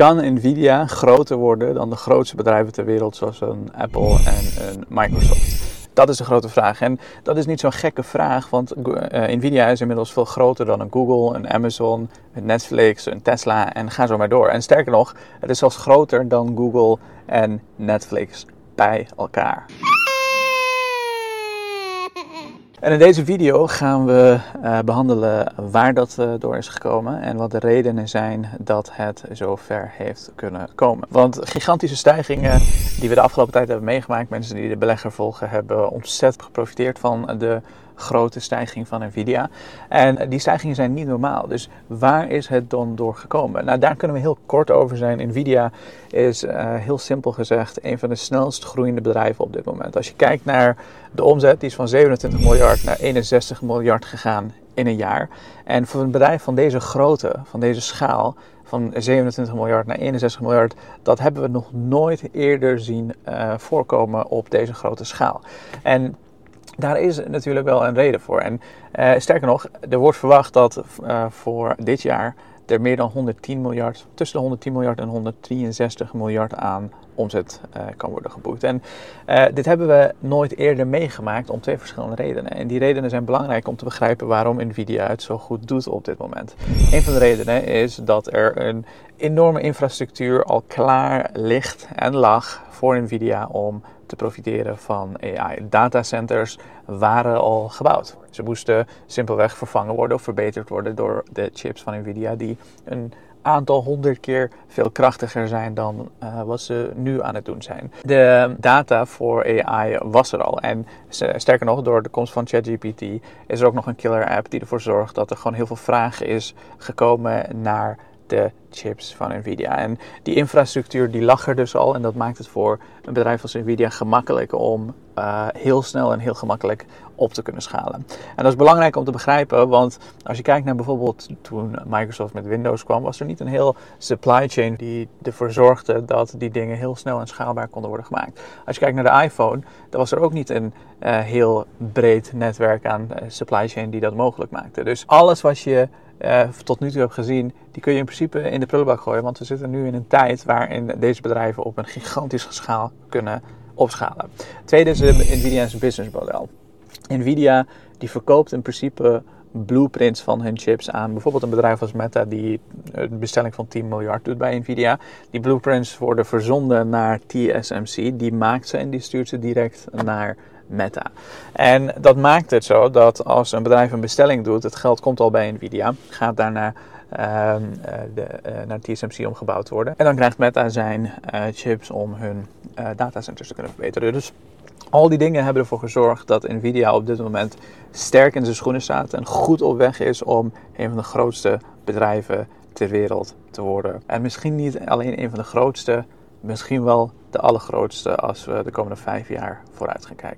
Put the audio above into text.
Kan Nvidia groter worden dan de grootste bedrijven ter wereld, zoals een Apple en een Microsoft? Dat is de grote vraag. En dat is niet zo'n gekke vraag, want eh, Nvidia is inmiddels veel groter dan een Google, een Amazon, een Netflix, een Tesla en ga zo maar door. En sterker nog, het is zelfs groter dan Google en Netflix bij elkaar. En in deze video gaan we uh, behandelen waar dat uh, door is gekomen en wat de redenen zijn dat het zo ver heeft kunnen komen. Want gigantische stijgingen die we de afgelopen tijd hebben meegemaakt, mensen die de belegger volgen, hebben ontzettend geprofiteerd van de grote stijging van Nvidia. En die stijgingen zijn niet normaal. Dus waar is het dan door gekomen? Nou, daar kunnen we heel kort over zijn. Nvidia is uh, heel simpel gezegd een van de snelst groeiende bedrijven op dit moment. Als je kijkt naar de omzet, die is van 27 miljard naar 61 miljard gegaan in een jaar. En voor een bedrijf van deze grootte, van deze schaal, van 27 miljard naar 61 miljard, dat hebben we nog nooit eerder zien uh, voorkomen op deze grote schaal. En daar is natuurlijk wel een reden voor. En uh, sterker nog, er wordt verwacht dat uh, voor dit jaar er meer dan 110 miljard, tussen de 110 miljard en 163 miljard aan omzet uh, kan worden geboekt. En dit hebben we nooit eerder meegemaakt om twee verschillende redenen. En die redenen zijn belangrijk om te begrijpen waarom Nvidia het zo goed doet op dit moment. Een van de redenen is dat er een enorme infrastructuur al klaar ligt en lag voor Nvidia om te profiteren van AI. Datacenters waren al gebouwd. Ze moesten simpelweg vervangen worden of verbeterd worden door de chips van Nvidia, die een aantal honderd keer veel krachtiger zijn dan uh, wat ze nu aan het doen zijn. De data voor AI was er al. En sterker nog, door de komst van ChatGPT is er ook nog een killer app die ervoor zorgt dat er gewoon heel veel vraag is gekomen naar de chips van Nvidia. En die infrastructuur die lag er dus al en dat maakt het voor een bedrijf als Nvidia gemakkelijk om uh, heel snel en heel gemakkelijk op te kunnen schalen. En dat is belangrijk om te begrijpen, want als je kijkt naar bijvoorbeeld toen Microsoft met Windows kwam, was er niet een heel supply chain die ervoor zorgde dat die dingen heel snel en schaalbaar konden worden gemaakt. Als je kijkt naar de iPhone, dan was er ook niet een uh, heel breed netwerk aan uh, supply chain die dat mogelijk maakte. Dus alles wat je uh, tot nu toe hebt gezien, die kun je in principe in de prullenbak gooien. Want we zitten nu in een tijd waarin deze bedrijven op een gigantische schaal kunnen opschalen. Tweede is Nvidia's businessmodel. Nvidia die verkoopt in principe blueprints van hun chips aan bijvoorbeeld een bedrijf als Meta die een bestelling van 10 miljard doet bij Nvidia. Die blueprints worden verzonden naar TSMC, die maakt ze en die stuurt ze direct naar Meta. En dat maakt het zo dat als een bedrijf een bestelling doet, het geld komt al bij Nvidia, gaat daarna uh, de, uh, naar TSMC omgebouwd worden. En dan krijgt Meta zijn uh, chips om hun datacenters te kunnen verbeteren. Dus al die dingen hebben ervoor gezorgd dat Nvidia op dit moment sterk in zijn schoenen staat en goed op weg is om een van de grootste bedrijven ter wereld te worden. En misschien niet alleen een van de grootste, misschien wel de allergrootste als we de komende vijf jaar vooruit gaan kijken.